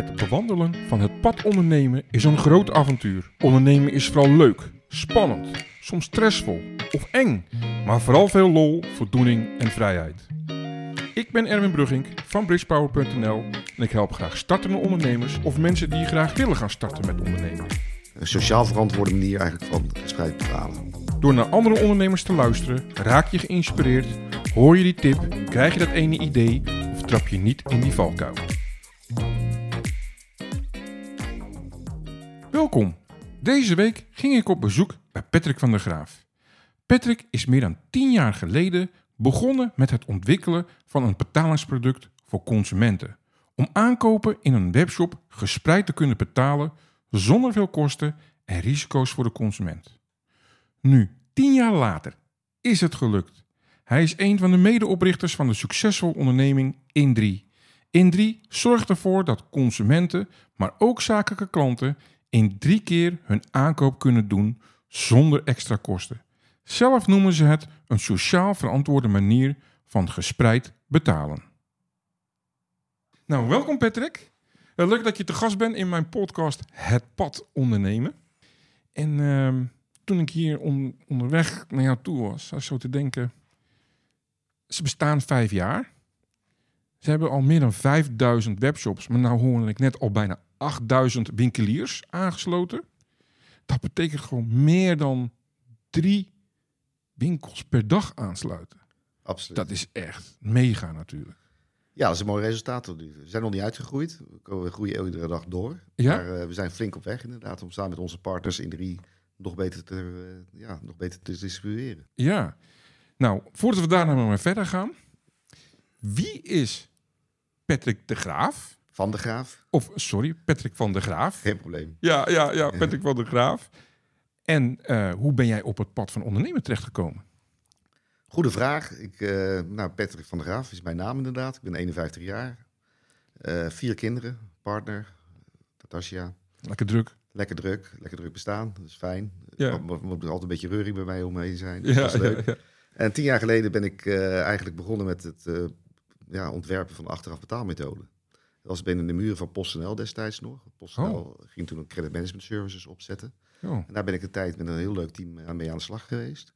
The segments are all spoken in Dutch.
Het bewandelen van het pad ondernemen is een groot avontuur. Ondernemen is vooral leuk, spannend, soms stressvol of eng, maar vooral veel lol, voldoening en vrijheid. Ik ben Erwin Brugging van bridgepower.nl en ik help graag startende ondernemers of mensen die graag willen gaan starten met ondernemen. Een sociaal verantwoorde manier eigenlijk van gespreid betalen. Door naar andere ondernemers te luisteren, raak je geïnspireerd, hoor je die tip, krijg je dat ene idee of trap je niet in die valkuil. Welkom. Deze week ging ik op bezoek bij Patrick van der Graaf. Patrick is meer dan 10 jaar geleden begonnen met het ontwikkelen van een betalingsproduct voor consumenten. Om aankopen in een webshop gespreid te kunnen betalen zonder veel kosten en risico's voor de consument. Nu, 10 jaar later, is het gelukt. Hij is een van de medeoprichters van de succesvolle onderneming In3. In3 zorgt ervoor dat consumenten, maar ook zakelijke klanten in drie keer hun aankoop kunnen doen zonder extra kosten. Zelf noemen ze het een sociaal verantwoorde manier van gespreid betalen. Nou, welkom Patrick. Eh, Leuk dat je te gast bent in mijn podcast Het Pad Ondernemen. En ehm, toen ik hier on- onderweg naar jou toe was, ik zo te denken... Ze bestaan vijf jaar. Ze hebben al meer dan 5000 webshops, maar nou hoorde ik net al bijna 8000 winkeliers aangesloten. Dat betekent gewoon meer dan drie winkels per dag aansluiten. Absoluut. Dat is echt mega natuurlijk. Ja, dat is een mooi resultaat. We zijn nog niet uitgegroeid. We groeien iedere dag door. Ja? Maar eh, we zijn flink op weg inderdaad om samen met onze partners in drie nog beter te, eh, ja, nog beter te distribueren. Ja. Nou, voordat we daarna maar verder gaan. Wie is Patrick de Graaf? Van de Graaf, Of, sorry, Patrick van de Graaf. geen probleem. Ja, ja, ja, Patrick van de Graaf. En eh, hoe ben jij op het pad van ondernemen terechtgekomen? Goede vraag. Ik, eh, nou, Patrick van der Graaf is mijn naam inderdaad. Ik ben 51 jaar. Eh, vier kinderen, partner, Natasja. Lekker druk. Lekker druk, lekker druk bestaan. Dat is fijn. Ja. Moet moet altijd een beetje reuring bij mij omheen zijn. Dus Ja, dat is leuk. ja, ja. En tien jaar geleden ben ik eigenlijk begonnen met het ja, ontwerpen van de achteraf betaalmethode. Dat was binnen de muren van PostNL destijds nog. PostNL ging toen een credit management services opzetten. Oh, En daar ben ik een tijd met een heel leuk team aan mee aan de slag geweest.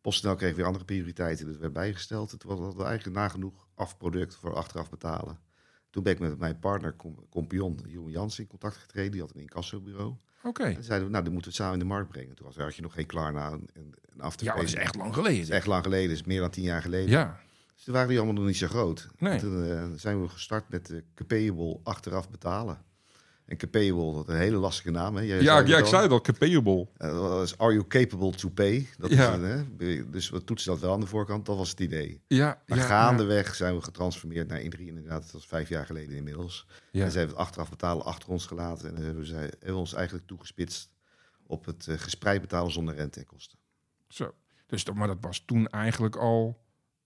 PostNL kreeg weer andere prioriteiten, dat werd bijgesteld. Het was eigenlijk nagenoeg afproduct voor achteraf betalen. Toen ben ik met mijn partner, compagnon Jeroen Jansen, in contact getreden. Die had een incassobureau. oké. En zeiden we, nou, die moeten we samen in de markt brengen. Toen was, had je nog geen Klarna en, en Afterpay. Ja, dat is echt lang Dat geleden. is echt lang geleden, is meer dan tien jaar geleden. Ja, Dus toen waren die allemaal nog niet zo groot. Nee. En toen eh, zijn we gestart met de Capable achteraf betalen. En Capable, dat is een hele lastige naam. Hè? Jij ja, ja ik al. zei het al, capable. Eh, dat is Are you capable to pay? Dat Ja. is een, hè? Dus we toetsen dat wel aan de voorkant, dat was het idee. Ja, Maar ja, gaandeweg zijn we getransformeerd naar Indrie inderdaad. Dat was vijf jaar geleden inmiddels. Ja. En ze hebben het achteraf betalen achter ons gelaten. En dan hebben, zij, hebben we ons eigenlijk toegespitst op het eh, gespreid betalen zonder rente en kosten. Zo. Dus dat, maar dat was toen eigenlijk al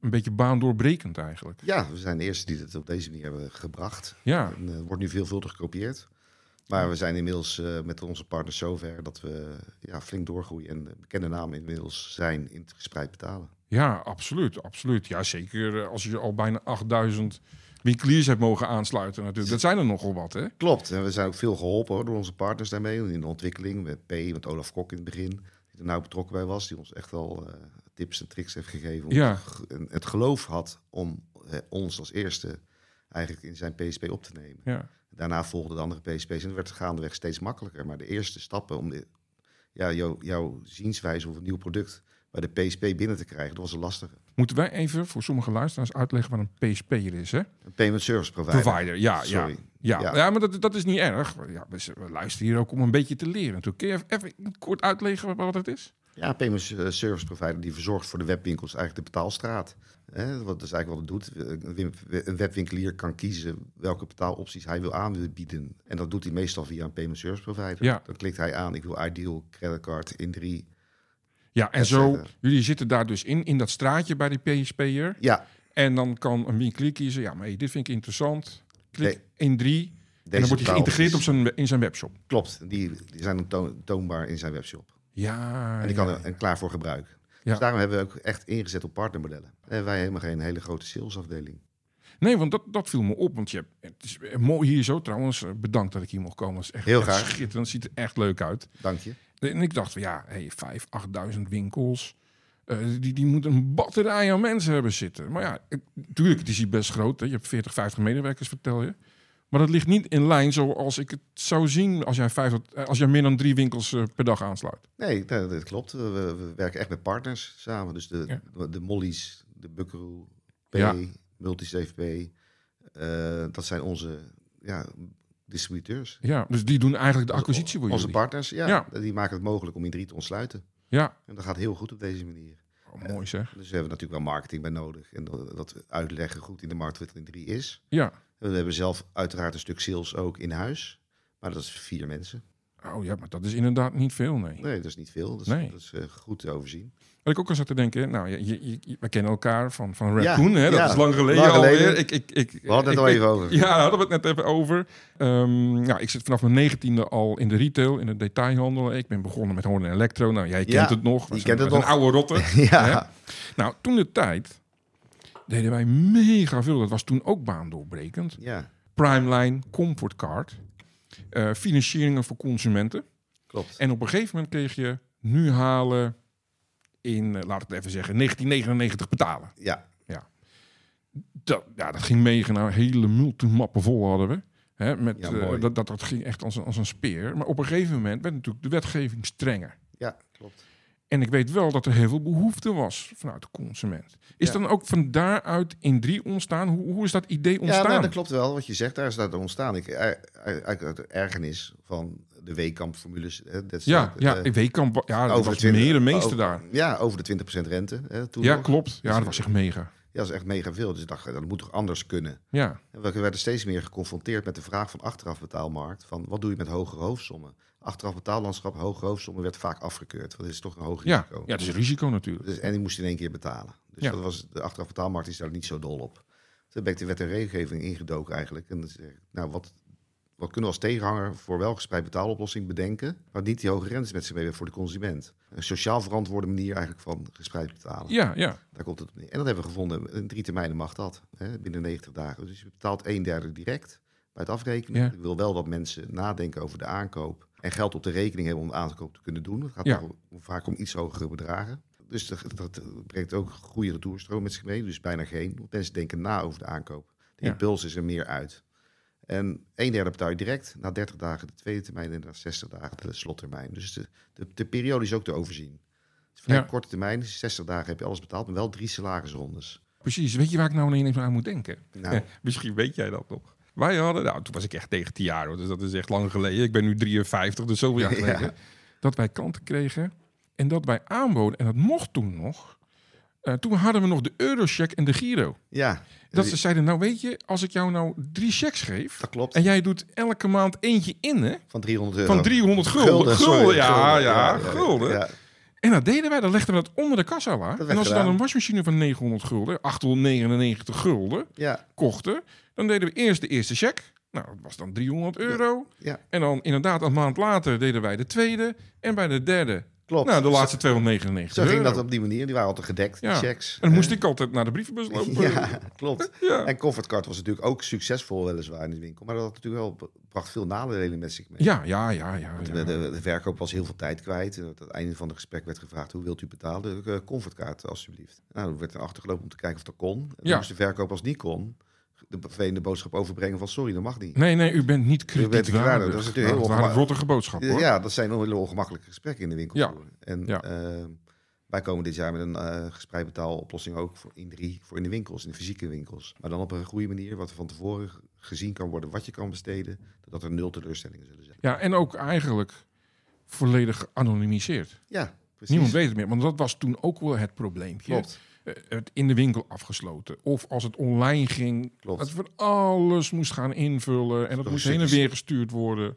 een beetje baandoorbrekend eigenlijk. Ja, we zijn de eerste die het op deze manier hebben gebracht. Ja, En, eh, wordt nu veelvuldig gekopieerd. Maar we zijn inmiddels eh, met onze partners zover dat we ja, flink doorgroeien en bekende namen inmiddels zijn in het gespreid betalen. ja, absoluut, absoluut. Ja, zeker eh, als je al bijna 8000 winkeliers hebt mogen aansluiten natuurlijk. Dat zijn er nogal wat, hè? Klopt, en we zijn ook veel geholpen hoor, door onze partners daarmee. In de ontwikkeling met P, met Olaf Kok in het begin, die er nauw betrokken bij was. Die ons echt wel eh, tips en tricks heeft gegeven. Om Ja. het, geloof had om eh, ons als eerste eigenlijk in zijn PSP op te nemen. Ja. Daarna volgden de andere PSP's en het werd gaandeweg steeds makkelijker. Maar de eerste stappen om de, ja, jou, jouw zienswijze of een nieuw product bij de PSP binnen te krijgen, dat was een lastige. Moeten wij even voor sommige luisteraars uitleggen wat een PSP'er is, hè? Een payment service provider. Provider, ja, Sorry. ja. Ja, Ja. ja. maar dat, dat is niet erg. Ja, we, luisteren hier ook om een beetje te leren. natuurlijk. Kun je even, kort uitleggen wat- het is? Ja, een payment eh, service provider die verzorgt voor de webwinkels eigenlijk de betaalstraat. Hè, wat is eigenlijk wat het doet. Een win- Een webwinkelier kan kiezen welke betaalopties hij wil aanbieden. En dat doet hij meestal via een payment service provider. Ja. Dan klikt hij aan, ik wil Ideal, creditcard, in drie. Ja, en zo, jullie zitten daar dus in, in dat straatje bij die PSP'er. Ja, En dan kan een winkelier kiezen, ja, maar hey, dit vind ik interessant. Klik Nee. in drie. en deze dan wordt hij geïntegreerd op zijn, in zijn webshop. Klopt, die, die zijn toon- toonbaar in zijn webshop. Ja, En die ja. kan er en klaar voor gebruik. Ja. Dus daarom hebben we ook echt ingezet op partnermodellen. En wij hebben helemaal geen hele grote salesafdeling. Nee, want dat, dat viel me op. Want je hebt, het is mooi hier zo trouwens. eh, Bedankt dat ik hier mocht komen. Dat is echt, Heel graag. schitterend. Het ziet er echt leuk uit. Dank je. En ik dacht, ja, hey, 5, 8.000 winkels. eh, die, die moeten een batterij aan mensen hebben zitten. Maar ja, het- natuurlijk, het is hier best groot. Hè. Je hebt 40, 50 medewerkers, vertel je. Maar dat ligt niet in lijn zoals ik het zou zien als jij, vijf, eh, als jij meer dan drie winkels eh, per dag aansluit. Nee, dat, dat klopt. We, we werken echt met partners samen. Dus de, Ja. de, Mollies, de Buckaroo, P, Ja. Dat zijn onze ja, distributeurs. Ja, dus die doen eigenlijk de Onze- acquisitie voor Onze jullie. partners, ja, Ja. Die maken het mogelijk om in drie te ontsluiten. Ja, En dat gaat heel goed op deze manier. oh, mooi zeg. Dus we hebben natuurlijk wel marketing bij nodig. En dat, we uitleggen goed in de markt wat in drie is. Ja. En we hebben zelf uiteraard een stuk sales ook in huis. Maar dat is vier mensen. Oh ja, maar dat is inderdaad niet veel, nee. Nee, dat is niet veel. Dat is, Nee. dat is eh, goed te overzien. Wat ik ook al zat te denken, nou, je, je, je- we kennen elkaar van, van Ja, Raccoon, hè? dat ja, is lang geleden lang geleden. alweer. Ik, ik, ik, We hadden het al even over. Ja, hadden we het net even over. Ehm, nou, ik zit vanaf mijn negentiende al in de retail, in de detailhandel. Ik ben begonnen met Horn Electro. Nou, jij kent Ja, het nog. Je kent het nog. oude rotten. ja. Nou, toen de tijd deden wij mega veel. Dat was toen ook baandoorbrekend. ja, Primeline, Comfort Eh, financieringen voor consumenten. klopt. En op een gegeven moment kreeg je nu halen in, eh, laat ik het even zeggen, 1999 betalen. Ja, Dat, ja, dat ging mee naar hele multimappen vol hadden we. Hè, met, Ja, eh, dat, dat, dat ging echt als een, als een speer. Maar op een gegeven moment werd natuurlijk de wetgeving strenger. ja, klopt. En ik weet wel dat er heel veel behoefte was vanuit de consument. Is Ja. dan ook van daaruit in drie ontstaan? Hoe, hoe is dat idee ontstaan? Ja, nou, dat klopt wel. Wat je zegt, daar is dat ontstaan. Ik, er- er- uit de ergernis van de Weekamp-formules. ja, eh, ja, eh, ik weet kan, ja, dat over was de 20 meer de meeste over- daar. Ja, over de 20% rente. Hè, toen Ja, nog. klopt. Ja, Dus, dat was echt mega. Ja, dat is echt mega veel. Dus ik dacht, dat moet toch anders kunnen. Ja, En we werden steeds meer geconfronteerd met de vraag van achterafbetaalmarkt. Van wat doe je met hogere hoofdsommen? Achteraf betaallandschap, hogere hoofdsommen werd vaak afgekeurd. Want dat is toch een hoog risico. ja, het is een risico natuurlijk. Dus, en die moest in één keer betalen. Dus Ja. dat was, de achteraf betaalmarkt is daar niet zo dol op. Toen ben ik de wet en regelgeving ingedoken eigenlijk. En dan zeg ik, nou, wat, wat kunnen we als tegenhanger voor wel gespreid betaaloplossing bedenken... waar niet die hoge rentes met zich mee voor de consument? Een sociaal verantwoorde manier eigenlijk van gespreid betalen. Ja, ja. Daar komt het op neer. En dat hebben we gevonden. In drie termijnen mag dat, hè, binnen 90 dagen. Dus je betaalt een derde direct bij het afrekenen. Ja. Ik wil wel dat mensen nadenken over de aankoop... en geld op de rekening hebben om de aankoop te kunnen doen. Het gaat Ja. vaak om iets hogere bedragen. Dus dat, dat brengt ook goede retourstroom met zich mee. Dus bijna geen. Want mensen denken na over de aankoop. De Ja. impuls is er meer uit. En een derde betaal je direct. Na 30 dagen de tweede termijn en na 60 dagen de slottermijn. Dus de, de, de periode is ook te overzien. Het is vrij Ja. korte termijn. 60 dagen heb je alles betaald. Maar wel drie salarisrondes. Precies. Weet je waar ik nou ineens aan moet denken? Nou, Misschien weet jij dat nog. Wij hadden, nou toen was ik echt 19 jaar, hoor, dus dat is echt lang geleden. Ik ben nu 53, dus zoveel jaar Ja. geleden. Dat wij klanten kregen en dat wij aanboden, en dat mocht toen nog. eh, toen hadden we nog de Eurocheck en de Giro. ja, Dat ze zeiden, nou weet je, als ik jou nou drie checks geef... dat klopt. en jij doet elke maand eentje in, hè? Van 300 euro. Van 300 gulden. Gulden, sorry, ja, ja, gulden, gulden. ja. En dat deden wij, dan legden we dat onder de kassa werd En als we dan een wasmachine van 900 gulden, 899 gulden, Ja, kochten, dan deden we eerst de eerste check. Nou, dat was dan 300 euro. ja, En dan inderdaad, een maand later deden wij de tweede. En bij de derde, klopt. nou, de laatste 299 Zo euro. ging dat op die manier. Die waren altijd gedekt, die Ja. checks. En dan moest ik altijd naar de brievenbus lopen. Ja, klopt. Ja. En Comfortcard was natuurlijk ook succesvol weliswaar in de winkel. Maar dat had natuurlijk wel, bracht veel nadelen met zich mee. Ja, ja, ja, ja. Ja. De, de, de verkoop was heel veel tijd kwijt. En aan het einde van het gesprek werd gevraagd, hoe wilt u betalen? De uh, Comfortkaart, alsjeblieft. Nou, dan werd er achtergelopen om te kijken of dat kon. En Ja. moest de verkoop als niet kon, de vervelende boodschap overbrengen van sorry, dat mag niet. Nee, nee, u bent niet waardig. Dat is natuurlijk heel ongemak- rottige boodschappen, hoor. Ja, dat zijn hele ongemakkelijke gesprekken in de winkel. Ja. En Ja. eh, wij komen dit jaar met een eh gespreid betaaloplossing ook voor in drie voor in de winkels, in de fysieke winkels. Maar dan op een goede manier, wat er van tevoren gezien kan worden, wat je kan besteden, dat er nul teleurstellingen zullen zijn. Ja, en ook eigenlijk volledig geanonimiseerd. Ja, precies. Niemand weet het meer, want dat was toen ook wel het probleempje. Klopt. Eh, Het in de winkel afgesloten. Of als het online ging, Klopt. dat we alles moest gaan invullen. En dat moest een heen en weer gestuurd worden. Dat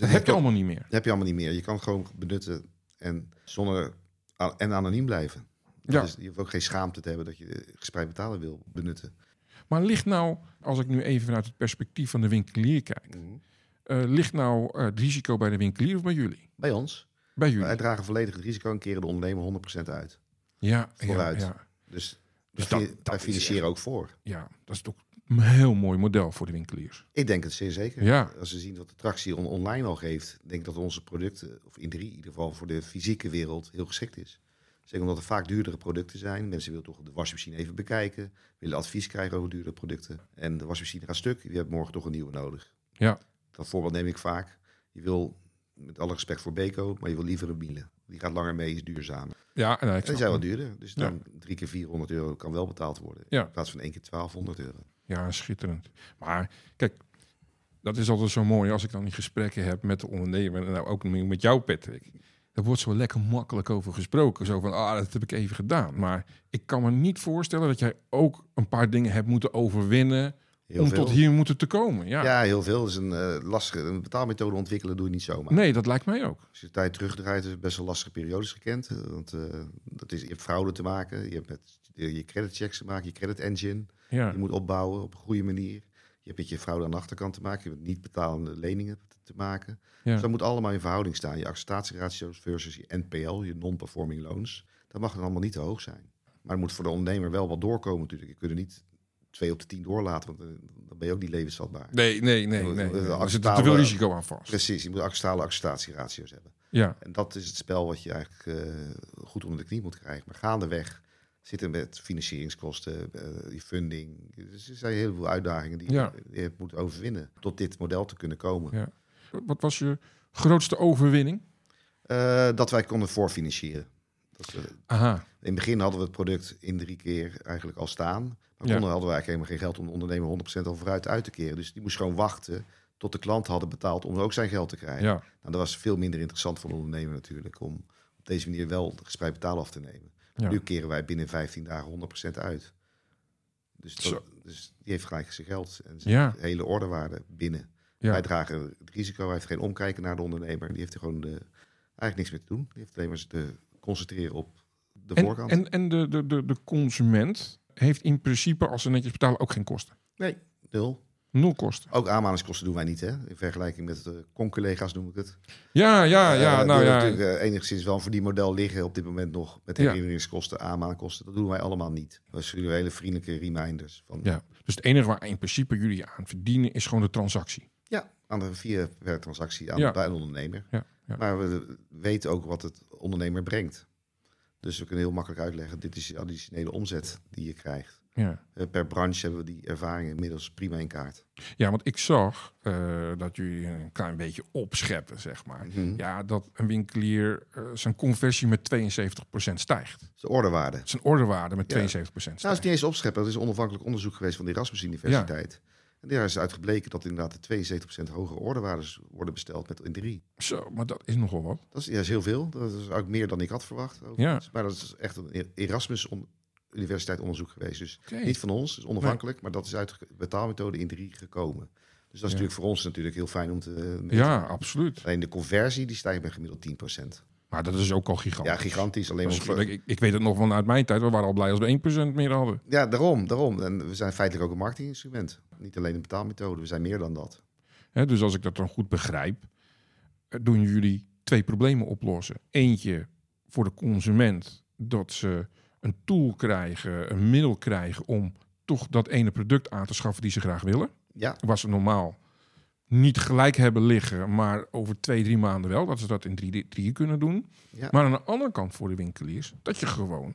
Dat heb je allemaal niet meer. Dat heb je allemaal niet meer. Je kan het gewoon benutten en zonder en anoniem blijven. Ja. Dus je hoeft ook geen schaamte te hebben dat je eh, gespreid betalen wil benutten. Maar ligt nou, als ik nu even vanuit het perspectief van de winkelier kijk, eh, ligt nou het risico bij de winkelier of bij jullie? Bij ons. Bij jullie. Wij dragen volledig het risico en keren de ondernemer 100% uit. Ja, ja, vooruit. ja, Dus, Dus dat- dat wij financieren ook voor. ja, dat is toch een heel mooi model voor de winkeliers. Ik denk het zeer zeker. Ja. Als we zien wat de tractie on- online al geeft, denk ik dat onze producten, of in drie in ieder geval voor de fysieke wereld, heel geschikt is. Zeker omdat er vaak duurdere producten zijn. Mensen willen toch de wasmachine even bekijken, willen advies krijgen over duurdere producten. En de wasmachine gaat stuk, je hebt morgen toch een nieuwe nodig. Ja. Dat voorbeeld neem ik vaak. Je wil, met alle respect voor Beko, maar je wil liever een Miele. Die gaat langer mee, is duurzamer. Ja, en, En die zijn wel duurder. Dus Ja. dan drie keer 400 euro kan wel betaald worden. Ja. In plaats van één keer 1200 euro. Ja, schitterend. Maar kijk, dat is altijd zo mooi als ik dan die gesprekken heb met de ondernemer. En nou ook met jou, Patrick. Daar wordt zo lekker makkelijk over gesproken. Zo van, ah, dat heb ik even gedaan. Maar ik kan me niet voorstellen dat jij ook een paar dingen hebt moeten overwinnen... Heel om veel. tot hier moeten te komen. Ja. Ja, heel veel. Dat is een eh, lastige een betaalmethode ontwikkelen doe je niet zomaar. Nee, dat lijkt mij ook. Als je de tijd terugdraait, is het best wel lastige periodes gekend. Eh, Want eh, dat is, je hebt fraude te maken, je hebt met je creditchecks te maken, je credit engine. Ja, Je moet opbouwen op een goede manier. Je hebt met je fraude aan de achterkant te maken, je hebt niet betalende leningen te, maken. ja. Dus dat moet allemaal in verhouding staan. Je acceptatieratio's versus je NPL, je non-performing loans. Dat mag dan allemaal niet te hoog zijn. Maar er moet voor de ondernemer wel wat doorkomen natuurlijk. Je kunt er niet twee op de tien doorlaten, want eh, dan ben je ook niet levensvatbaar. Nee, nee, nee. nee. Er zit te veel risico aan vast. Precies, je moet acceptabele acceptatieratio's hebben. Ja, En dat is het spel wat je eigenlijk eh, goed onder de knie moet krijgen. Maar gaandeweg zitten met financieringskosten, eh, je funding. Dus er zijn een heleboel uitdagingen die Ja. je moet overwinnen tot dit model te kunnen komen. Ja. wat was je grootste overwinning? Eh, dat wij konden voorfinancieren. Aha, in het begin hadden we het product in drie keer eigenlijk al staan. Maar Ja. konden, hadden we eigenlijk helemaal geen geld om de ondernemer 100% al vooruit uit te keren. Dus die moest gewoon wachten tot de klant hadden betaald om ook zijn geld te krijgen. ja. Nou, dat was veel minder interessant voor de ondernemer natuurlijk om op deze manier wel gespreid betaal af te nemen. Ja. Nu keren wij binnen 15 dagen 100% uit. Dus, dat- dus die heeft gelijk zijn geld en zijn Ja. hele ordewaarde binnen. Ja. Wij dragen het risico, hij heeft geen omkijken naar de ondernemer. Die heeft er gewoon de, eigenlijk niks meer te doen. Die heeft alleen maar te concentreren op de En, voorkant. en, en de, de, de, de consument heeft in principe, als ze netjes betalen, ook geen kosten. Nee, nul. Nul kosten. Ook aanmaningskosten doen wij niet, hè? In vergelijking met de con-collega's noem ik het. Ja, ja, ja. Eh, nou die ja. natuurlijk eh, enigszins wel voor die model liggen op dit moment nog. Met Ja. herinneringskosten, aanmaningskosten. Dat doen wij allemaal niet. We sturen hele vriendelijke reminders. Van, ja. Dus het enige waar in principe jullie aan verdienen is gewoon de transactie. Ja, aan de, via transactie aan Ja. bij een ondernemer. Ja, ja. Maar we weten ook wat het ondernemer brengt. Dus we kunnen heel makkelijk uitleggen, dit is de additionele omzet die je krijgt. Ja. Eh, Per branche hebben we die ervaring inmiddels prima in kaart. ja, want ik zag eh, dat jullie een klein beetje opscheppen, zeg maar. Mhm. Ja, dat een winkelier eh, zijn conversie met 72% stijgt. Dat is de ordewaarde. Zijn orderwaarde met Ja. 72% Nou, is stijgt. niet eens opscheppen. Dat is onafhankelijk onderzoek geweest van de Erasmus Universiteit. En daar is uit gebleken dat inderdaad de 72% hogere ordewaardes worden besteld met in drie. Zo, maar dat is nogal wat. Dat is, ja, is heel veel. Dat is ook meer dan ik had verwacht. overigens. Maar dat is echt een Erasmus on- Universiteit onderzoek geweest. Dus niet van ons, is onafhankelijk, maar dat is uit de betaalmethode in drie gekomen. Dus dat is Ja. natuurlijk voor ons natuurlijk heel fijn om te meten. Ja, absoluut. Alleen de conversie die stijgt bij gemiddeld 10%. Maar dat is ook al gigantisch. Ja, gigantisch. Alleen maar voor- ik, ik weet het nog vanuit mijn tijd. We waren al blij als we 1% meer hadden. Ja, daarom, daarom. En we zijn feitelijk ook een marketinginstrument. Niet alleen een betaalmethode, we zijn meer dan dat. Hè, dus als ik dat dan goed begrijp, eh, doen jullie twee problemen oplossen. Eentje voor de consument, dat ze een tool krijgen, een middel krijgen om toch dat ene product aan te schaffen die ze graag willen. Ja, Waar ze normaal niet gelijk hebben liggen, maar over twee, drie maanden wel. Dat ze dat in drie, drie kunnen doen. ja. Maar aan de andere kant voor de winkeliers, dat je gewoon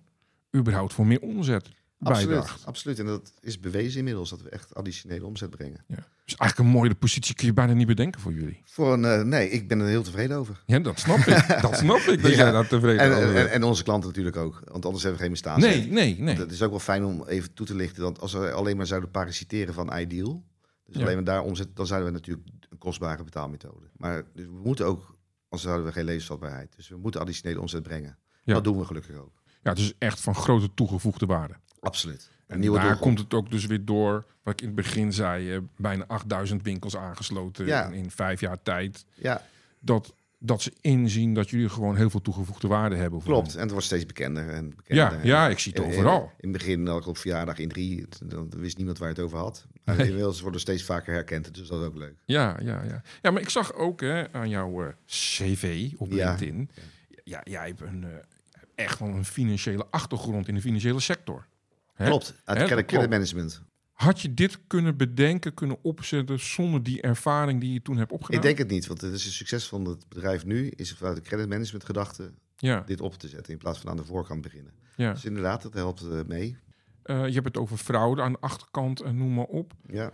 überhaupt voor meer omzet absoluut, absoluut. En dat is bewezen inmiddels, dat we echt additionele omzet brengen. Ja. Dus eigenlijk een mooie positie kun je bijna niet bedenken voor jullie. Voor een, eh, nee, ik ben er heel tevreden over. Ja, dat snap ik. Dat snap ik, dat Ja. jij daar tevreden En, over en, en onze klanten natuurlijk ook, want anders hebben we geen bestaan. Nee, nee, nee. Het is ook wel fijn om even toe te lichten dat als we alleen maar zouden parasiteren van Ideal, dus Ja. alleen maar daar omzet, dan zouden we natuurlijk een kostbare betaalmethode. Maar dus we moeten ook, anders zouden we geen levensvatbaarheid. Dus we moeten additionele omzet brengen. Dat doen we gelukkig ook. Ja, het is echt van grote toegevoegde waarde. Absoluut. En daar doelgroep. komt het ook dus weer door, wat ik in het begin zei, eh, bijna 8000 winkels aangesloten Ja. in, in vijf jaar tijd. Ja, Dat, dat ze inzien dat jullie gewoon heel veel toegevoegde waarde hebben. klopt. hen. En het wordt steeds bekender en Ja, bekender. ja, ik zie het overal. In, het begin ik op verjaardag in drie, dan wist niemand waar het over had. Maar inmiddels worden we steeds vaker herkend, dus dat is ook leuk. Ja, ja, ja. Ja, maar ik zag ook hè, aan jouw eh, cv op Ja. LinkedIn. Ja, jij hebt een, eh, echt wel een financiële achtergrond in de financiële sector. Klopt, uit dat credit, klopt. credit management. Had je dit kunnen bedenken, kunnen opzetten zonder die ervaring die je toen hebt opgedaan? Ik denk het niet, want het is een succes van het bedrijf nu, is vanuit de creditmanagement gedachte Ja, dit op te zetten in plaats van aan de voorkant beginnen. ja. Dus inderdaad, dat helpt eh, mee. Eh, je hebt het over fraude aan de achterkant en noem maar op. Ja.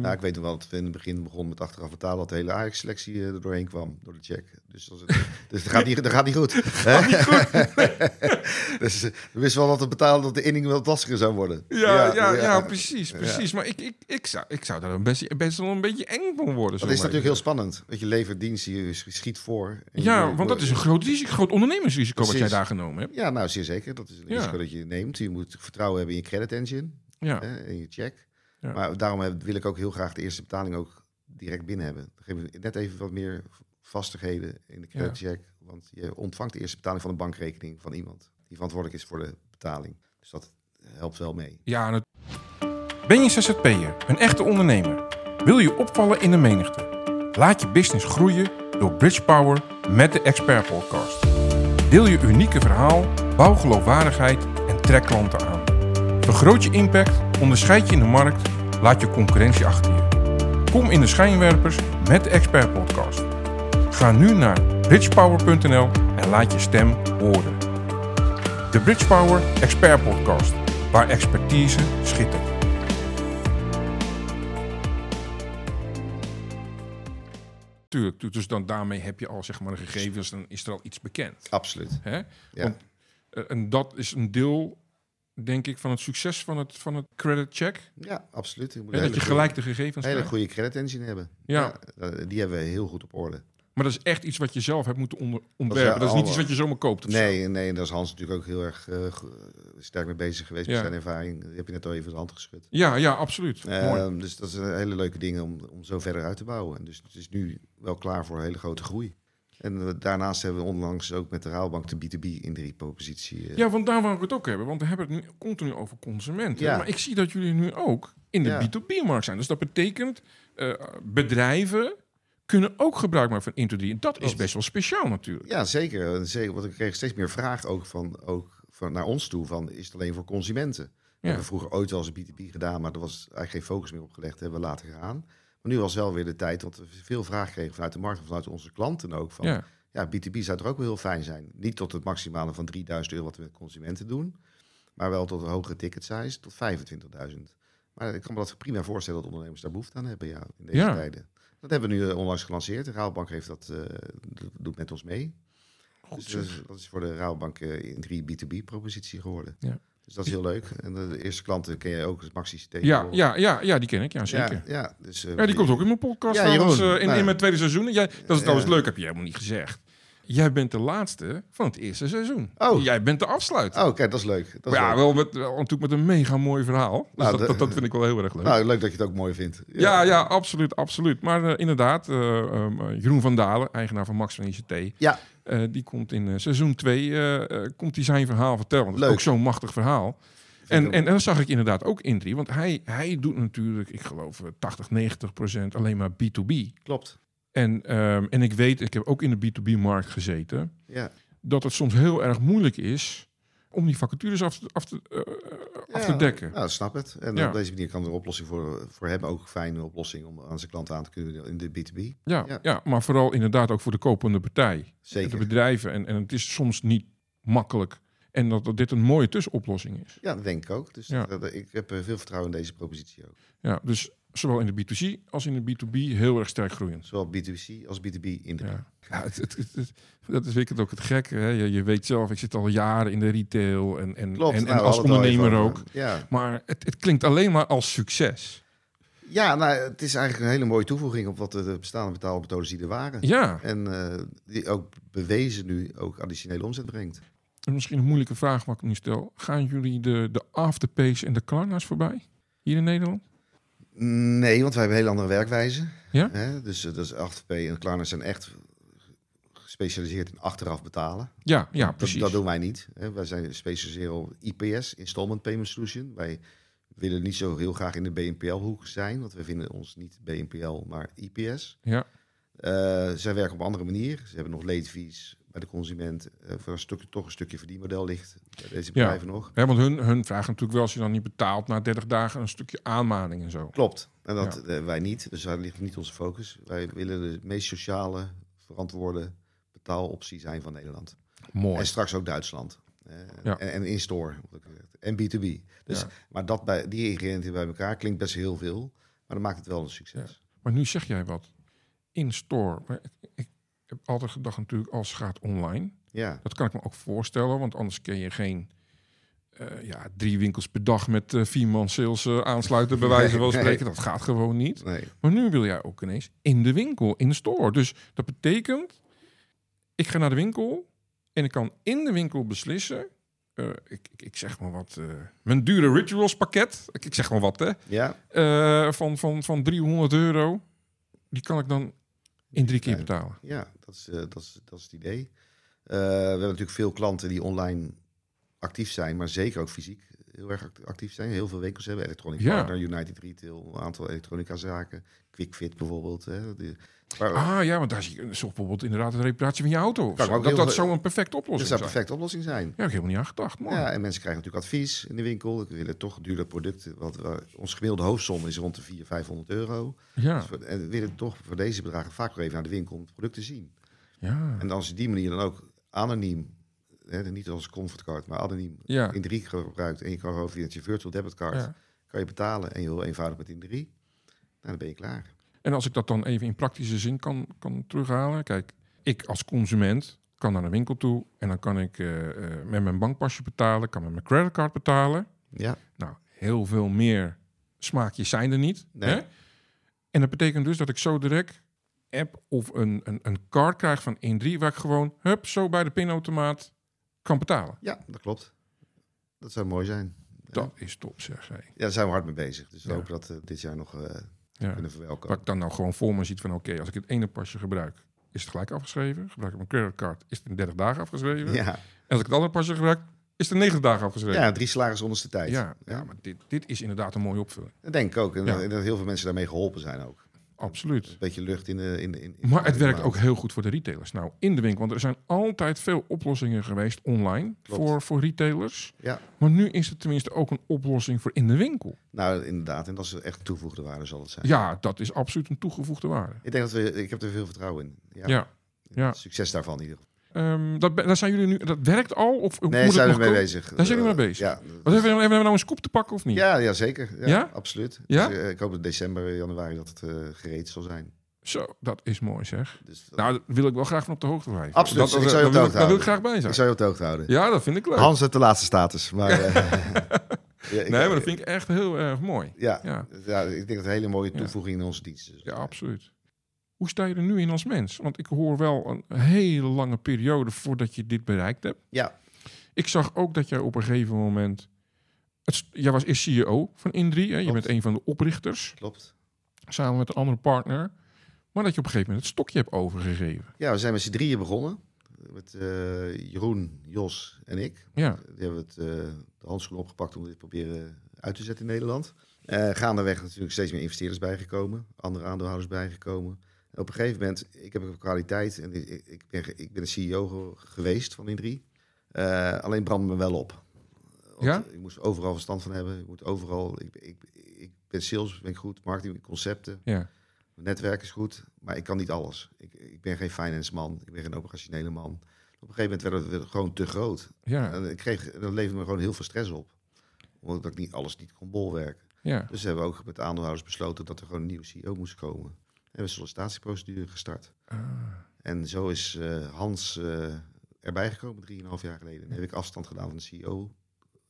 Nou, ik weet nog wel dat we in het begin begonnen met achteraf betalen dat de hele Ajax-selectie eh, er doorheen kwam door de check. Dus, als het, dus dat, gaat niet, dat gaat niet goed. hè? dus eh, we wisten wel dat het betalen dat de inning wel lastiger zou worden. ja, ja, ja, precies, precies. Maar ik, ik, ik, zou, ik zou daar best, best wel een beetje eng van worden. Dat is natuurlijk heel spannend. Want je levert dienst, je schiet voor. Ja, je- want dat is een groot, risico, groot ondernemersrisico wat jij daar genomen hebt. Ja, nou zeer zeker. Dat is een risico dat je neemt. Je moet vertrouwen hebben in je credit engine Ja, hè, en je check. Ja. Maar daarom heb- wil ik ook heel graag de eerste betaling ook direct binnen hebben. Dan geven we net even wat meer vastigheden in de credit check. Want je ontvangt de eerste betaling van een bankrekening van iemand die verantwoordelijk is voor de betaling. Dus dat helpt wel mee. ja het- Ben je ZZP'er, een echte ondernemer? Wil je opvallen in de menigte? Laat je business groeien door Bridge Power met de Expert Podcast. Deel je unieke verhaal, bouw geloofwaardigheid en trek klanten aan. Vergroot je impact, onderscheid je in de markt, laat je concurrentie achter je. Kom in de schijnwerpers met de Expert Podcast. Ga nu naar bridgepower.nl en laat je stem horen. De Bridge Power Expert Podcast, waar expertise schittert. Tuurlijk, dus dan daarmee heb je al zeg maar de gegevens, dan is er al iets bekend. Absoluut. Hè? Ja. Want, eh, en dat is een deel, denk ik, van het succes van het, van het credit check. Ja, absoluut. Je moet een dat je gelijk de gegevens Een hele goede credit engine hebben. Ja. eh, die hebben we heel goed op orde. Maar dat is echt iets wat je zelf hebt moeten onder, ontwerpen. Dat is, niet iets wat je zomaar koopt. Of zo. Nee, nee, en daar is Hans natuurlijk ook heel erg eh, go- sterk mee bezig geweest met Ja. zijn ervaring. Die heb je net al even de hand geschud. Ja, ja, absoluut. Mooi. Ehm, dus dat is een hele leuke dingen om, om zo verder uit te bouwen. En dus het is nu wel klaar voor een hele grote groei. En eh, daarnaast hebben we onlangs ook met de Raalbank de B2B in de propositie. eh, Ja, want daar wou ik het ook hebben. Want we hebben het nu continu over consumenten. Ja. Maar ik zie dat jullie nu ook in de Ja. B2B-markt zijn. Dus dat betekent, eh, bedrijven kunnen ook gebruik maken van Intro3. En dat is best wel speciaal natuurlijk. Ja, zeker. Zeker. Want ik kreeg steeds meer vraag ook, van, ook van naar ons toe van is het alleen voor consumenten? We hebben vroeger ooit wel eens een B2B gedaan, maar er was eigenlijk geen focus meer op gelegd. Dat hebben we laten gaan. Maar nu was wel weer de tijd, want we veel vraag kregen vanuit de markt vanuit onze klanten ook. Van, Ja. ja, B2B zou toch ook wel heel fijn zijn. Niet tot het maximale van 3000 euro wat we met consumenten doen, maar wel tot een hogere ticket size, tot 25.000. Maar ik kan me dat prima voorstellen dat ondernemers daar behoefte aan hebben, ja, in deze Ja. tijden. Dat hebben we nu eh, onlangs gelanceerd. De Raalbank heeft dat, eh, doet met ons mee. Dus zeg. dat is, dat voor de Raalbank eh, in 3 B2B-propositie geworden. Ja. Dus dat is heel leuk. En de, eerste klanten ken je ook, het Maxi CT. Ja, ja, ja, ja, die ken ik. Ja, zeker. Ja, ja, dus, eh, Ja, die komt ook in mijn podcast. Ja, trouwens, eh, in, Nou, in mijn tweede seizoen. Jij, dat is trouwens Ja. leuk, heb je helemaal niet gezegd. Jij bent de laatste van het eerste seizoen. Oh. Jij bent de afsluiter. Oh, kijk, dat is leuk. Dat is ja, leuk. wel, met, wel natuurlijk met een mega mooi verhaal. Dus Nou, dat, de- dat, dat vind ik wel heel erg leuk. Nou, leuk dat je het ook mooi vindt. ja, ja, absoluut, absoluut. Maar eh, inderdaad, eh, eh, Jeroen van Dalen, eigenaar van Max van ICT... Ja. Eh, die komt in eh, seizoen 2 komt hij zijn verhaal vertellen. Want dat is ook zo'n machtig verhaal. En, en, en dat zag ik inderdaad ook in drie. Want hij, hij doet natuurlijk, ik geloof eh, 80, 90 procent alleen maar B2B. Klopt. En, ehm, en ik weet, ik heb ook in de B2B-markt gezeten, Ja. dat het soms heel erg moeilijk is om die vacatures af te, af te, eh, af te Ja, dekken. Nou, snap het. En Ja. op deze manier kan er een oplossing voor, voor hem ook een fijne oplossing om aan zijn klanten aan te kunnen in de B2B. Ja, ja. Ja. maar vooral inderdaad ook voor de kopende partij. De Zeker. bedrijven. En, en het is soms niet makkelijk. En dat, dat dit een mooie tussenoplossing is. Ja, dat denk ik ook. Dus Ja. dat- ik heb eh, veel vertrouwen in deze propositie ook. Ja, dus zowel in de B2C als in de B2B heel erg sterk groeiend. Zowel B2C als B2B in de Ja, ja het, het, het- het- dat is ik ook het gekke. Hè? Je, je weet zelf, ik zit al jaren in de retail en, en, Klopt. en, nou, als al ondernemer ook. Ja. Maar het, het klinkt alleen maar als succes. ja, nou, het is eigenlijk een hele mooie toevoeging op wat de de bestaande betaalmethodes die er waren. Ja, En eh, die ook bewezen nu ook additionele omzet brengt. misschien een moeilijke vraag wat ik nu stel. Gaan jullie de, de afterpays en de klarna's voorbij? Hier in Nederland? Nee, want wij hebben een hele andere werkwijze. Ja? Hè? Dus, eh, dus 8P en Klarna zijn echt gespecialiseerd in achteraf betalen. Ja, ja Dat, precies. dat doen wij niet. Hè? Wij zijn gespecialiseerd op IPS, Installment Payment Solution. Wij willen niet zo heel graag in de BNPL-hoek zijn, want we vinden ons niet BNPL, maar IPS. Ja, Eh, zij werken op een andere manier. Ze hebben nog late fees, bij de consument eh, voor een stukje, toch een stukje verdienmodel ligt bij deze Ja. bedrijven nog. Hè, want hun, hun vragen natuurlijk wel, als je dan niet betaalt na 30 dagen, een stukje aanmaning en zo. Klopt. En dat eh, wij niet. Dus daar ligt niet onze focus. Wij willen de meest sociale, verantwoorde betaaloptie zijn van Nederland. Mooi. En straks ook Duitsland. Ja. En, en in-store. En B2B. Dus, Ja. Maar dat bij, die ingrediënten bij elkaar klinkt best heel veel. Maar dat maakt het wel een succes. Maar nu zeg jij wat. In-store. Ik heb altijd gedacht natuurlijk, als het gaat online. Ja. Dat kan ik me ook voorstellen, want anders kun je geen eh, ja, drie winkels per dag met eh, vier man sales eh, aansluiten, bij wijze van nee. spreken. Dat gaat gewoon niet. Nee. Maar nu wil jij ook ineens in de winkel, in de store. Dus dat betekent, ik ga naar de winkel en ik kan in de winkel beslissen. ik, ik, zeg maar wat, mijn dure rituals pakket, ik, ik zeg maar wat, hè, Ja. van, van, van 300 euro, die kan ik dan in drie keer betalen. Ja, dat is, eh, dat is, dat is het idee. Eh, we hebben natuurlijk veel klanten die online actief zijn, maar zeker ook fysiek heel erg act- actief zijn. Heel veel winkels hebben Electronic Ja. Partner, United Retail, een aantal elektronica zaken, QuickFit bijvoorbeeld. Hè. Ah ja, want daar zie je zo bijvoorbeeld inderdaad de reparatie van je auto. Kan zo. Dat, dat zou een perfecte dat oplossing zou zijn. een perfecte oplossing zijn. Ja, ik heb helemaal niet aan gedacht. Ja, en mensen krijgen natuurlijk advies in de winkel. We willen toch duurder producten. Wat, waar- ons gemiddelde hoofdsom is rond de 400, 500 euro. Ja, Dus we- en we willen toch voor deze bedragen vaak wel even naar de winkel om het product te zien. ja. En als je die manier dan ook anoniem, hè, niet als comfortcard, maar anoniem Ja. in drie gebruikt en je kan gewoon via je virtual debitcard Ja. kan je betalen en je heel eenvoudig met in drie, nou, dan ben je klaar. En als ik dat dan even in praktische zin kan, kan terughalen. Kijk, ik als consument kan naar de winkel toe en dan kan ik eh, eh, met mijn bankpasje betalen, kan met mijn creditcard betalen. Ja, Nou, heel veel meer smaakjes zijn er niet. Nee. Hè? En dat betekent dus dat ik zo direct app of een, een, een card krijg van 1-3 waar ik gewoon, hup, zo bij de pinautomaat kan betalen. ja, dat klopt. Dat zou mooi zijn. Dat is top, zeg jij. Ja, daar zijn we hard mee bezig. Dus we Ja. hopen dat we dit jaar nog eh, Ja. kunnen verwelkomen. Wat ik dan nou gewoon voor me ziet van, oké, als ik het ene pasje gebruik, is het gelijk afgeschreven. Gebruik ik mijn creditcard, is het in 30 dagen afgeschreven. Ja. En als ik het andere pasje gebruik, is het in 90 dagen afgeschreven. ja, drie salaris onderste tijd. ja, ja, maar dit, dit is inderdaad een mooie opvulling. Dat denk ik ook. En, Ja. en dat heel veel mensen daarmee geholpen zijn ook. Absoluut. Een beetje lucht in de... In, de- in, Maar het werkt ook heel goed voor de retailers. Nou, in de winkel, want er zijn altijd veel oplossingen geweest online Klopt. voor, voor retailers. Ja, Maar nu is het tenminste ook een oplossing voor in de winkel. nou inderdaad. En dat is echt toegevoegde waarde zal het zijn. Ja, dat is absoluut een toegevoegde waarde. Ik denk dat we... Ik heb er veel vertrouwen in. Ja. Ja. ja. Succes daarvan in ieder geval. Ehm, dat, daar zijn jullie nu, dat werkt al? Of Nee, daar zijn we mee komen? bezig. Daar zijn jullie Eh, mee bezig? Ja, Wat hebben, we, hebben we nou een scoop te pakken of niet? ja, ja zeker. Ja, Ja? absoluut. Ja? Dus, eh, ik hoop dat december, januari dat het eh, gereed zal zijn. Zo, dat is mooi zeg. Dus dat- Nou, dat wil ik wel graag van op de hoogte blijven. Absoluut, Dat, ik zou je op daar de wil, daar wil ik hoogte graag bij zijn. ik zou je op de hoogte houden. Ja, dat vind ik leuk. Hans heeft de laatste status. Maar, eh, ja, nee, maar dat vind ik echt heel erg mooi. Ja, Ja. ja. ik denk dat het een hele mooie toevoeging in onze diensten is. Ja, absoluut. Hoe sta je er nu in als mens? Want ik hoor wel een hele lange periode voordat je dit bereikt hebt. Ja, Ik zag ook dat jij op een gegeven moment... Het, jij was eerst CEO van Indri. Hè? Je bent een van de oprichters, klopt. samen met een andere partner. Maar dat je op een gegeven moment het stokje hebt overgegeven. Ja, we zijn met z'n drieën begonnen. Met eh, Jeroen, Jos en ik. Ja, Die hebben het, eh, de handschoen opgepakt om dit proberen uit te zetten in Nederland. Eh gaandeweg natuurlijk steeds meer investeerders bijgekomen. Andere aandeelhouders bijgekomen. Op een gegeven moment, ik heb een kwaliteit en ik, ik, ben, ik ben de CEO ge- geweest van Indri. Eh alleen brandde me wel op. Want Ja? Ik moest overal verstand van hebben. Ik, moet overal, ik, ik, ik ben sales, ben ik goed, marketing, concepten. ja, Mijn netwerk is goed, maar ik kan niet alles. Ik, ik ben geen finance man, ik ben geen operationele man. Op een gegeven moment werd het gewoon te groot. ja, En ik kreeg, dat leverde me gewoon heel veel stress op. Omdat ik niet alles niet kon bolwerken. ja. Dus hebben we ook met de aandeelhouders besloten dat er gewoon een nieuwe CEO moest komen. En we hebben een sollicitatieprocedure gestart. Ah, En zo is eh, Hans eh, erbij gekomen, drieënhalf jaar geleden. Dan heb ik afstand gedaan van de CEO.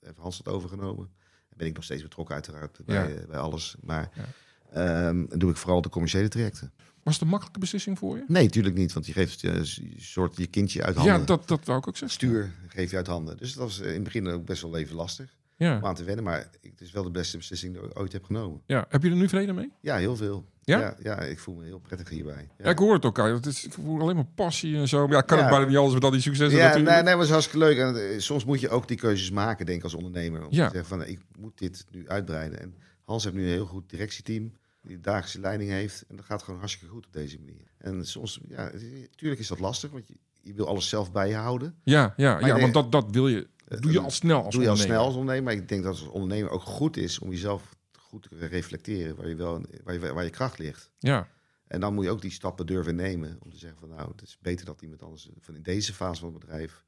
Heeft Hans dat overgenomen. Dan ben ik nog steeds betrokken uiteraard bij, Ja. eh, bij alles. Maar Ja. ehm, doe ik vooral de commerciële trajecten. Was het een makkelijke beslissing voor je? Nee, natuurlijk niet. Want je geeft een soort je kindje uit handen. Ja, dat, dat wou ik ook zeggen. Stuur geef je uit handen. Dus dat was in het begin ook best wel even lastig Ja. om aan te wennen. Maar het is wel de beste beslissing die ik ooit heb genomen. ja. Heb je er nu vrede mee? Ja, heel veel. Ja? Ja, ja, ik voel me heel prettig hierbij. Ja, ik hoor het ook. Het is, ik voel alleen maar passie en zo. Ja, ik kan het bijna niet alles met al die successen Ja, natuurlijk. nee, nee, maar het is hartstikke leuk. En eh, soms moet je ook die keuzes maken, denk ik, als ondernemer. Om Ja. te zeggen van, eh, ik moet dit nu uitbreiden. En Hans heeft nu een heel goed directieteam, die dagelijkse leiding heeft. En dat gaat gewoon hartstikke goed op deze manier. En soms, ja, het is- tuurlijk is dat lastig, want je, je wil alles zelf bijhouden. Ja, ja, Maar ja want dat, dat wil je, doe je eh, al snel als doe je al snel als ondernemer. Maar ik denk dat als ondernemer ook goed is om jezelf goed te reflecteren waar je, wel, waar je, waar je kracht ligt. Ja, En dan moet je ook die stappen durven nemen om te zeggen van nou, het is beter dat iemand anders van in deze fase van het bedrijf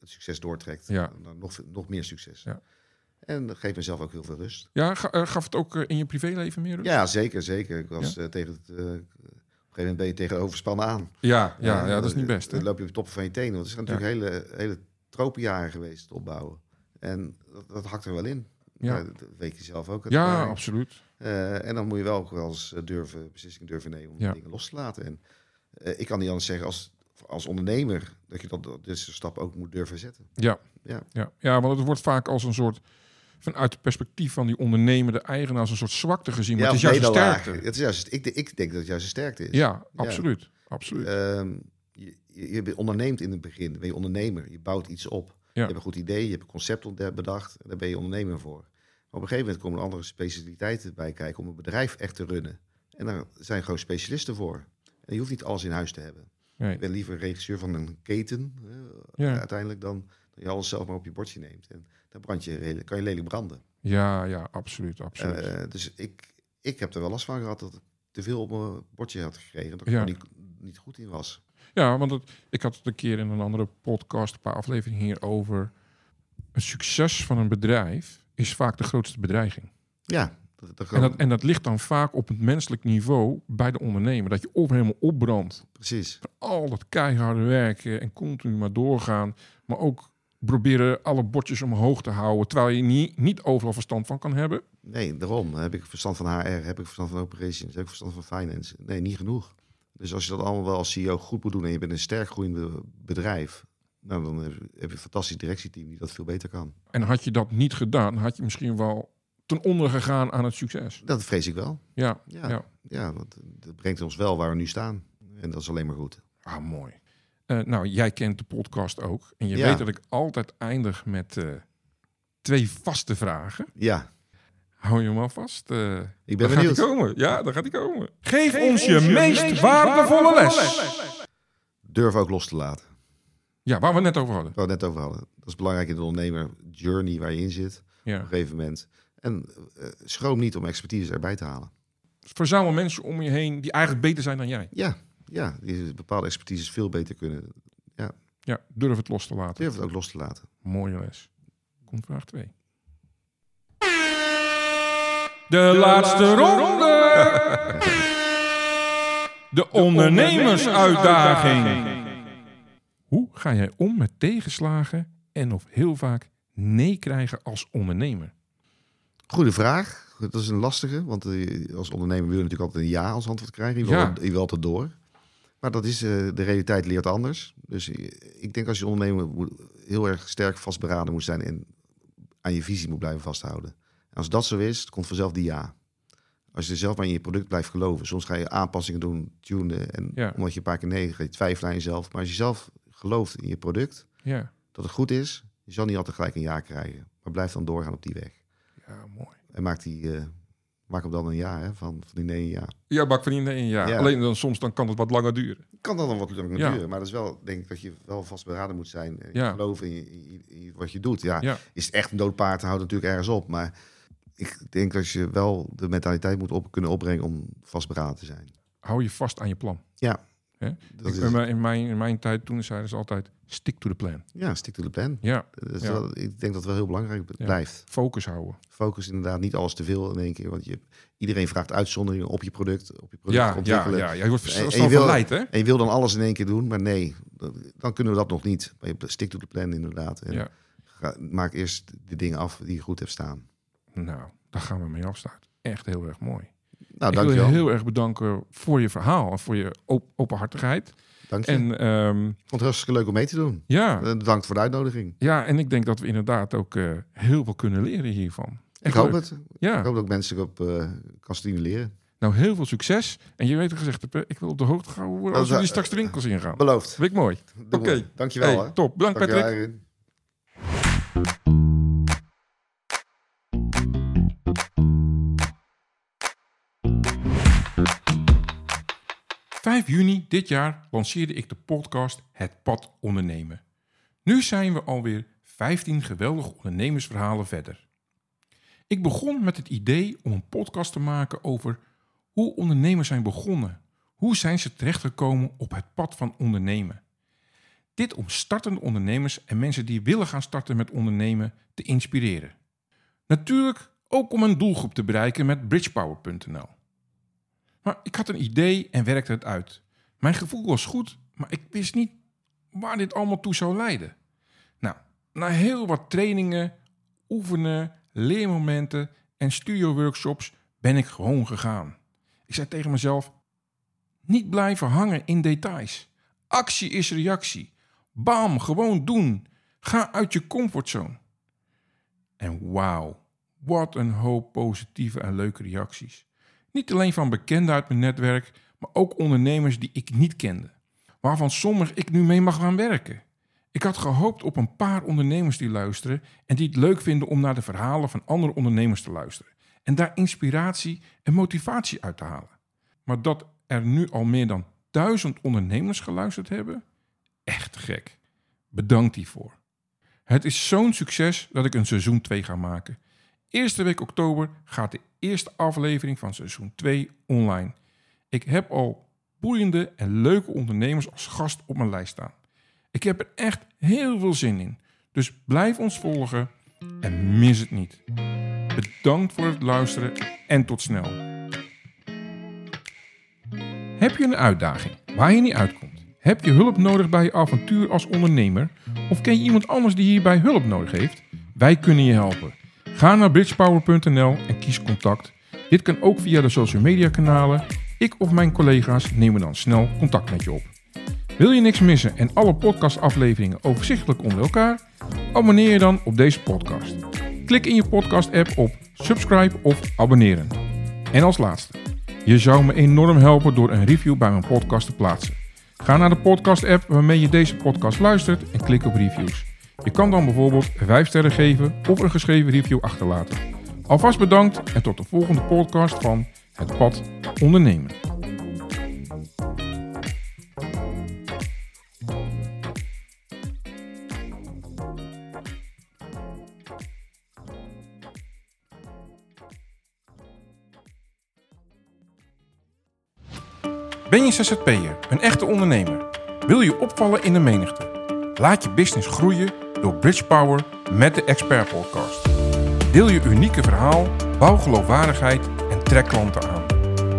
het succes doortrekt. Ja. Dan nog, nog meer succes. Ja. En dat geeft mezelf ook heel veel rust. ja eh, gaf het ook eh, in je privéleven meer rust? Ja, zeker, zeker. Ik was eh, tegen het, op een gegeven moment ben je tegen overspannen aan. ja, ja, ja, dat is niet best. hè? Dan loop je op de top van je tenen. Want het zijn natuurlijk hele, hele tropenjaren geweest het opbouwen. En dat, dat hakt er wel in. Ja. Dat weet je zelf ook. Ja, absoluut. Eh, en dan moet je wel ook wel eens eh, durven, beslissingen durven nemen om Ja. dingen los te laten. En eh, ik kan niet anders zeggen als, als ondernemer dat je dat, dat deze stap ook moet durven zetten. Ja. Ja. Ja. ja, want het wordt vaak als een soort, vanuit het perspectief van die ondernemer, de eigenaar, als een soort zwakte gezien. Maar ja, het is juist een sterkte. Het is juist, ik, ik denk dat het juist een sterkte is. Ja, absoluut. absoluut. Ehm, je, je, onderneemt in het begin, ben je ondernemer. Je bouwt iets op. Je hebt een goed idee, je hebt een concept bedacht. Daar ben je ondernemer voor. Maar op een gegeven moment komen er andere specialiteiten bij kijken om een bedrijf echt te runnen. En daar zijn gewoon specialisten voor. En je hoeft niet alles in huis te hebben. Nee. Ik ben liever regisseur van een keten Ja. uiteindelijk dan dat je alles zelf maar op je bordje neemt. En dan brand je, kan je lelijk branden. Ja, ja, absoluut. absoluut. Eh, dus ik, ik heb er wel last van gehad dat ik te veel op mijn bordje had gekregen. Dat ik Ja. er niet, niet goed in was. Ja, want het, ik had het een keer in een andere podcast, een paar afleveringen hierover. Het succes van een bedrijf is vaak de grootste bedreiging. Ja, En dat, en dat ligt dan vaak op het menselijk niveau bij de ondernemer. Dat je of helemaal opbrandt precies. al dat keiharde werken en continu maar doorgaan. Maar ook proberen alle bordjes omhoog te houden. Terwijl je niet, niet overal verstand van kan hebben. Nee, daarom heb ik verstand van HR, heb ik verstand van operations, heb ik verstand van finance. Nee, niet genoeg. Dus als je dat allemaal wel als CEO goed moet doen en je bent een sterk groeiende bedrijf, nou, dan heb je- een fantastisch directieteam die dat veel beter kan. En had je dat niet gedaan, had je misschien wel ten onder gegaan aan het succes. Dat vrees ik wel. Ja, Ja, ja. ja. want dat brengt ons wel waar we nu staan. En dat is alleen maar goed. Ah, mooi. Eh, nou, jij kent de podcast ook. En je Ja. weet dat ik altijd eindig met eh, twee vaste vragen. Ja, Hou je hem al vast? Eh ik ben daar gaat benieuwd. hij komen. Ja, daar gaat hij komen. Geef, ons je, meest, waardevolle les. Durf ook los te laten. Ja, waar we het net over hadden. Waar we het net over hadden. Dat is belangrijk in de ondernemer journey waar je in zit op Ja. een gegeven moment. En eh, schroom niet om expertise erbij te halen. Verzamel mensen om je heen die eigenlijk beter zijn dan jij. Ja, ja die bepaalde expertise veel beter kunnen. Ja, durf het los te laten. Durf het ook los te laten. Mooie les. Komt vraag 2. De, laatste ronde. De ondernemersuitdaging. Hoe ga jij om met tegenslagen en of heel vaak nee krijgen als ondernemer? Goede vraag. Dat is een lastige, want eh, als ondernemer wil je natuurlijk altijd een ja als antwoord krijgen. Je wil, Ja. je wil altijd door. Maar dat is, eh, de realiteit leert anders. Dus eh, ik denk als je ondernemer heel erg sterk vastberaden moet zijn en aan je visie moet blijven vasthouden. Als dat zo is, komt vanzelf die ja. Als je zelf maar in je product blijft geloven. Soms ga je aanpassingen doen, tunen. En Ja. omdat je een paar keer nee, ga je twijfelen aan jezelf. Maar als je zelf gelooft in je product, Ja, dat het goed is, je zal niet altijd gelijk een ja krijgen. Maar blijf dan doorgaan op die weg. ja mooi. En maak, die, eh, maak hem dan een ja, hè, van, van die nee een ja. Ja, bak van die nee, ja. Ja. Alleen dan soms dan kan het wat langer duren. Kan dat dan wat langer Ja. duren, maar dat is wel, denk ik, dat je wel vastberaden moet zijn. En Ja. geloven in, in wat je doet. Ja, Ja. is het echt een dood paard, houdt natuurlijk ergens op. Maar ik denk dat je wel de mentaliteit moet op, kunnen opbrengen om vastberaden te zijn. Hou je vast aan je plan. Ja, Hè? dat Ik- is, in, mijn, in, mijn, tijd toen zeiden ze altijd, stick to the plan. ja stick to the plan. Ja, Ja. wel- ik denk dat het wel heel belangrijk Ja. blijft. focus houden. Focus inderdaad niet alles te veel in één keer. Want je, iedereen vraagt uitzonderingen op je product, op je product Ja, ja, ontwikkelen. ja, ja. Je wordt En- en je wil- verleid, hè? En je wil dan alles in één keer doen, maar nee, dan- dan kunnen we dat nog niet. Maar je stick to the plan inderdaad. En Ja. ga- maak eerst de dingen af die je goed hebt staan. Nou, daar gaan we mee afsluiten. Echt heel erg mooi. Nou, ik wil je dankjewel. heel erg bedanken voor je verhaal en voor je op openhartigheid. Dank je. En Ik vond het hartstikke leuk om mee te doen. ja, Eh, Bedankt voor de uitnodiging. ja, en ik denk dat we inderdaad ook eh, heel veel kunnen leren hiervan. Ik hoop leuk. het. Ik Ja, hoop dat ik mensen op eh, kan stimuleren. nou heel veel succes. En je weet het gezegd, ik wil op de hoogte gehouden worden als jullie straks de winkels ingaan. Beloofd. Vind ik mooi. Oké. Dankjewel. Hey, top. Bedankt Dankjewel, Patrick. 5 juni dit jaar lanceerde ik de podcast Het Pad Ondernemen. Nu zijn we alweer 15 geweldige ondernemersverhalen verder. Ik begon met het idee om een podcast te maken over hoe ondernemers zijn begonnen. Hoe zijn ze terechtgekomen op het pad van ondernemen? Dit om startende ondernemers en mensen die willen gaan starten met ondernemen te inspireren. Natuurlijk ook om een doelgroep te bereiken met bridgepower.nl. Maar ik had een idee en werkte het uit. Mijn gevoel was goed, maar ik wist niet waar dit allemaal toe zou leiden. Nou, na heel wat trainingen, oefenen, leermomenten en studio-workshops ben ik gewoon gegaan. Ik zei tegen mezelf: niet blijven hangen in details. Actie is reactie. Bam, gewoon doen. Ga uit je comfortzone. En wauw, wat een hoop positieve en leuke reacties. Niet alleen van bekenden uit mijn netwerk, maar ook ondernemers die ik niet kende, waarvan sommigen ik nu mee mag gaan werken. Ik had gehoopt op een paar ondernemers die luisteren en die het leuk vinden om naar de verhalen van andere ondernemers te luisteren en daar inspiratie en motivatie uit te halen. Maar dat er nu al meer dan duizend ondernemers geluisterd hebben, echt gek. Bedankt hiervoor. Het is zo'n succes dat ik een seizoen 2 ga maken. Eerste week oktober gaat de eerste aflevering van seizoen 2 online. Ik heb al boeiende en leuke ondernemers als gast op mijn lijst staan. Ik heb er echt heel veel zin in. Dus blijf ons volgen en mis het niet. Bedankt voor het luisteren en tot snel. Heb je een uitdaging waar je niet uitkomt? Heb je hulp nodig bij je avontuur als ondernemer? Of ken je iemand anders die hierbij hulp nodig heeft? Wij kunnen je helpen. Ga naar bridgepower.nl en kies contact. Dit kan ook via de social media kanalen. Ik of mijn collega's nemen dan snel contact met je op. Wil je niks missen en alle podcastafleveringen overzichtelijk onder elkaar? Abonneer je dan op deze podcast. Klik in je podcast-app op subscribe of abonneren. En als laatste, je zou me enorm helpen door een review bij mijn podcast te plaatsen. Ga naar de podcast-app waarmee je deze podcast luistert en klik op reviews. Je kan dan bijvoorbeeld 5 sterren geven of een geschreven review achterlaten. Alvast bedankt en tot de volgende podcast van Het Pad Ondernemen. Ben je ZZP'er, een echte ondernemer? Wil je opvallen in de menigte? Laat je business groeien door Bridge Power met de Expert Podcast. Deel je unieke verhaal, bouw geloofwaardigheid en trek klanten aan.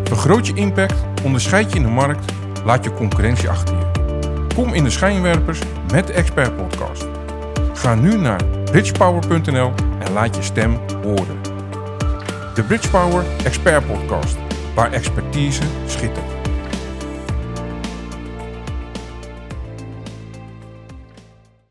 Vergroot je impact, onderscheid je in de markt, laat je concurrentie achter je. Kom in de schijnwerpers met de Expert Podcast. Ga nu naar bridgepower.nl en laat je stem horen. De Bridge Power Expert Podcast, waar expertise schittert.